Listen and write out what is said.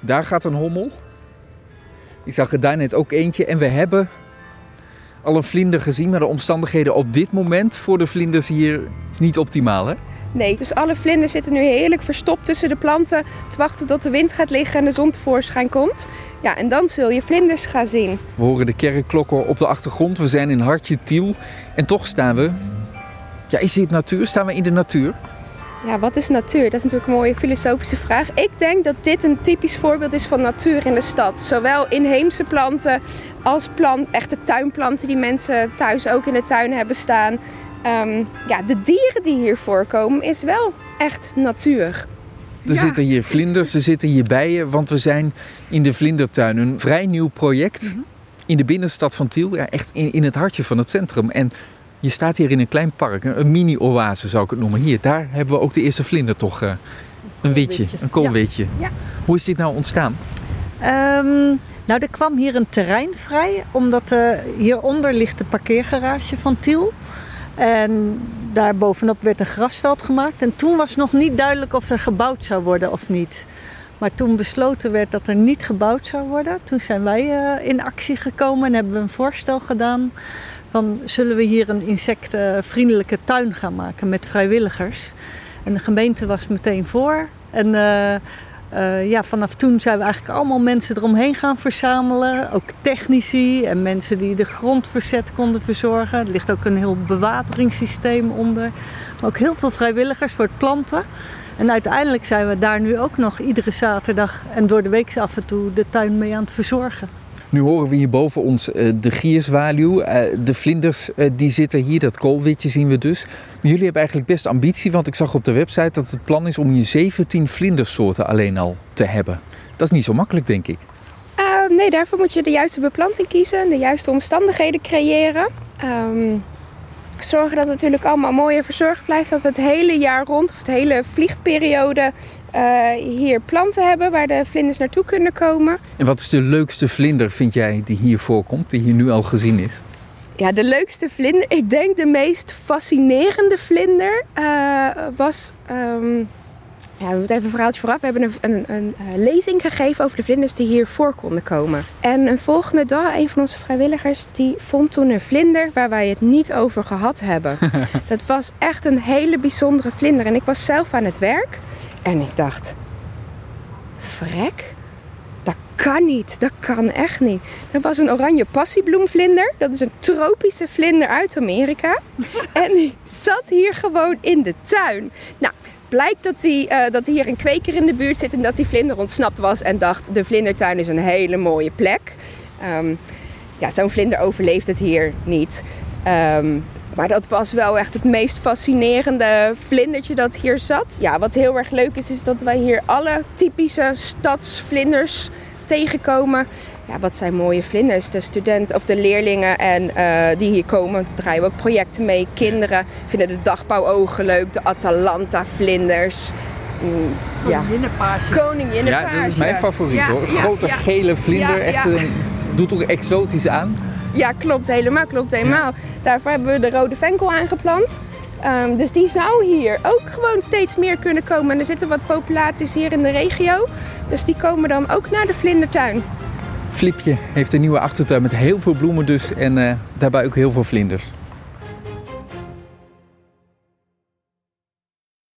Daar gaat een hommel. Ik zag er daar net ook eentje. En we hebben al een vlinder gezien, maar de omstandigheden op dit moment voor de vlinders hier is niet optimaal, hè? Nee, dus alle vlinders zitten nu heerlijk verstopt tussen de planten te wachten tot de wind gaat liggen en de zon tevoorschijn komt. Ja, en dan zul je vlinders gaan zien. We horen de kerkklokken op de achtergrond. We zijn in Hartje Tiel. En toch staan we... Ja, is dit natuur? Staan we in de natuur? Ja, wat is natuur? Dat is natuurlijk een mooie filosofische vraag. Ik denk dat dit een typisch voorbeeld is van natuur in de stad. Zowel inheemse planten als plant, echte tuinplanten die mensen thuis ook in de tuin hebben staan. Um, ja, de dieren die hier voorkomen is wel echt natuur. Er zitten hier vlinders, er zitten hier bijen, want we zijn in de vlindertuin. Een vrij nieuw project mhm. in de binnenstad van Tiel, ja, echt in, in het hartje van het centrum. En je staat hier in een klein park, een mini-oase zou ik het noemen. Hier, daar hebben we ook de eerste vlinder toch, uh, een witje, een koolwitje. Ja. Hoe is dit nou ontstaan? Um, nou, er kwam hier een terrein vrij, omdat uh, hieronder ligt de parkeergarage van Tiel. En daar bovenop werd een grasveld gemaakt. En toen was nog niet duidelijk of er gebouwd zou worden of niet. Maar toen besloten werd dat er niet gebouwd zou worden, toen zijn wij uh, in actie gekomen en hebben we een voorstel gedaan van zullen we hier een insectenvriendelijke tuin gaan maken met vrijwilligers. En de gemeente was meteen voor. En uh, uh, ja, vanaf toen zijn we eigenlijk allemaal mensen eromheen gaan verzamelen. Ook technici en mensen die de grondverzet konden verzorgen. Er ligt ook een heel bewateringssysteem onder. Maar ook heel veel vrijwilligers voor het planten. En uiteindelijk zijn we daar nu ook nog iedere zaterdag en door de week af en toe de tuin mee aan het verzorgen. Nu horen we hier boven ons uh, de gierswaluw. Uh, de vlinders uh, die zitten hier, dat koolwitje zien we dus. Jullie hebben eigenlijk best ambitie, want ik zag op de website dat het plan is om hier 17 vlindersoorten alleen al te hebben. Dat is niet zo makkelijk, denk ik. nee, daarvoor moet je de juiste beplanting kiezen, de juiste omstandigheden creëren. Um, zorgen dat het natuurlijk allemaal mooi en verzorgd blijft. Dat we het hele jaar rond, of de hele vliegperiode, uh, hier planten hebben waar de vlinders naartoe kunnen komen. En wat is de leukste vlinder, vind jij, die hier voorkomt, die hier nu al gezien is? Ja, de leukste vlinder, ik denk de meest fascinerende vlinder uh, was. Um, ja, we moeten even een verhaaltje vooraf. We hebben een, een, een, eh, lezing gegeven over de vlinders die hier voor konden komen. En een volgende dag, een van onze vrijwilligers, die vond toen een vlinder waar wij het niet over gehad hebben. dat was echt een hele bijzondere vlinder. En ik was zelf aan het werk. En ik dacht, vrek? Dat kan niet, dat kan echt niet. Dat was een oranje passiebloemvlinder. Dat is een tropische vlinder uit Amerika. en die zat hier gewoon in de tuin. Nou, blijkt dat, die, uh, dat hier een kweker in de buurt zit en dat die vlinder ontsnapt was en dacht: de vlindertuin is een hele mooie plek. Um, ja, zo'n vlinder overleeft het hier niet. Um, maar dat was wel echt het meest fascinerende vlindertje dat hier zat. Ja, wat heel erg leuk is, is dat wij hier alle typische stadsvlinders tegenkomen. Ja, wat zijn mooie vlinders. De studenten of de leerlingen en, uh, die hier komen, want draaien we ook projecten mee. Kinderen vinden de dagbouwogen leuk, de Atalanta-vlinders. Mm, ja. Koninginnenpaasje. Ja, dat is mijn favoriet ja, hoor. Grote gele vlinder, echt een, doet ook exotisch aan. Ja, klopt helemaal, klopt helemaal. Daarvoor hebben we de rode venkel aangeplant. Um, dus die zou hier ook gewoon steeds meer kunnen komen. En er zitten wat populaties hier in de regio. Dus die komen dan ook naar de vlindertuin. Flipje heeft een nieuwe achtertuin met heel veel bloemen dus. En uh, daarbij ook heel veel vlinders.